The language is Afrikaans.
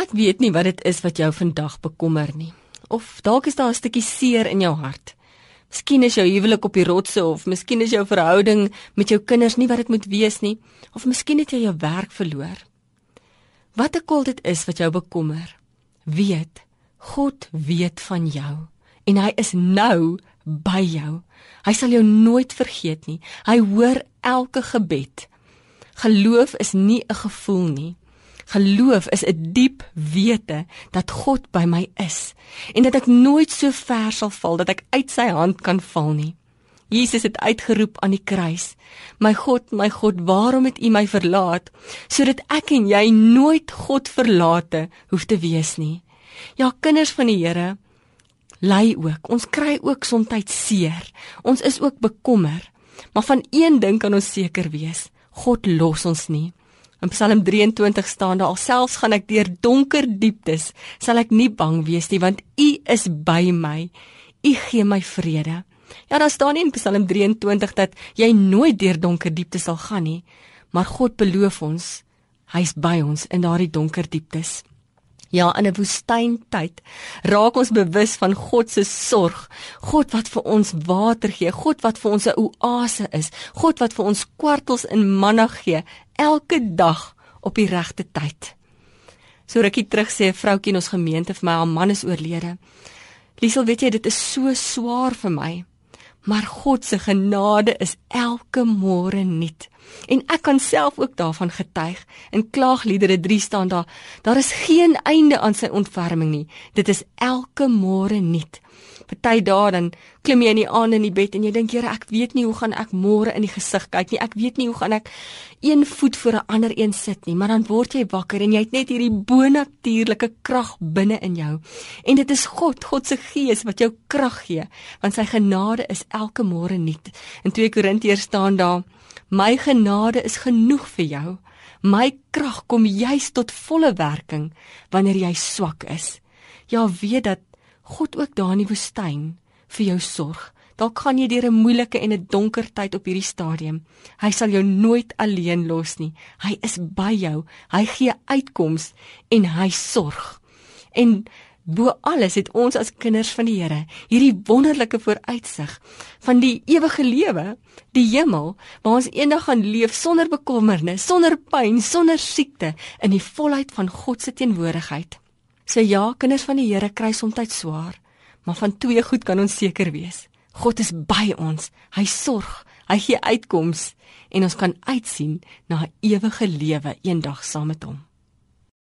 Ek weet nie wat dit is wat jou vandag bekommer nie. Of dalk is daar 'n stukkie seer in jou hart. Miskien is jou huwelik op die rotse of miskien is jou verhouding met jou kinders nie wat dit moet wees nie, of miskien het jy jou werk verloor. Wat ek al dit is wat jou bekommer, weet God weet van jou en hy is nou by jou. Hy sal jou nooit vergeet nie. Hy hoor elke gebed. Geloof is nie 'n gevoel nie. Geloof is 'n diep wete dat God by my is en dat ek nooit so ver sal val dat ek uit sy hand kan val nie. Jesus het uitgeroep aan die kruis: "My God, my God, waarom het U my verlaat?" sodat ek en jy nooit God verlate hoef te wees nie. Ja, kinders van die Here, ly ook. Ons kry ook soms seer. Ons is ook bekommer. Maar van een ding kan ons seker wees: God los ons nie. In Psalm 23 staan daar: "Alselfs gaan ek deur donker dieptes, sal ek nie bang wees nie, want U is by my. U gee my vrede." Ja, daar staan nie in Psalm 23 dat jy nooit deur donker dieptes sal gaan nie, maar God beloof ons, hy's by ons in daardie donker dieptes. Ja, in 'n woestyntyd raak ons bewus van God se sorg. God wat vir ons water gee, God wat vir ons 'n oase is, God wat vir ons kwartels in manna gee elke dag op die regte tyd. So rukkie terug sê 'n vroutjie in ons gemeente vir my, haar man is oorlede. Liesel, weet jy, dit is so swaar vir my. Maar God se genade is elke môre nuut. En ek kan self ook daarvan getuig. In Klaagliedere 3 staan daar: Daar is geen einde aan sy ontferming nie. Dit is elke môre nuut. Party dae dan klim jy in die aand in die bed en jy dink, Here, ek weet nie hoe gaan ek môre in die gesig kyk nie. Ek weet nie hoe gaan ek een voet voor 'n ander een sit nie. Maar dan word jy wakker en jy het net hierdie bonatuurlike krag binne in jou. En dit is God, God se gees wat jou krag gee, want sy genade is elke môre nuut. In 2 Korintiërs staan daar My genade is genoeg vir jou. My krag kom juis tot volle werking wanneer jy swak is. Ja, weet dat God ook daar in die woestyn vir jou sorg. Dalk gaan jy deur 'n moeilike en 'n donker tyd op hierdie stadium. Hy sal jou nooit alleen los nie. Hy is by jou. Hy gee uitkoms en hy sorg. En Bo alles het ons as kinders van die Here hierdie wonderlike vooruitsig van die ewige lewe, die hemel, waar ons eendag gaan leef sonder bekommernis, sonder pyn, sonder siekte in die volheid van God se teenwoordigheid. So ja, kinders van die Here kry soms tyd swaar, maar van twee goed kan ons seker wees. God is by ons. Hy sorg, hy gee uitkoms en ons kan uitsien na 'n ewige lewe eendag saam met hom.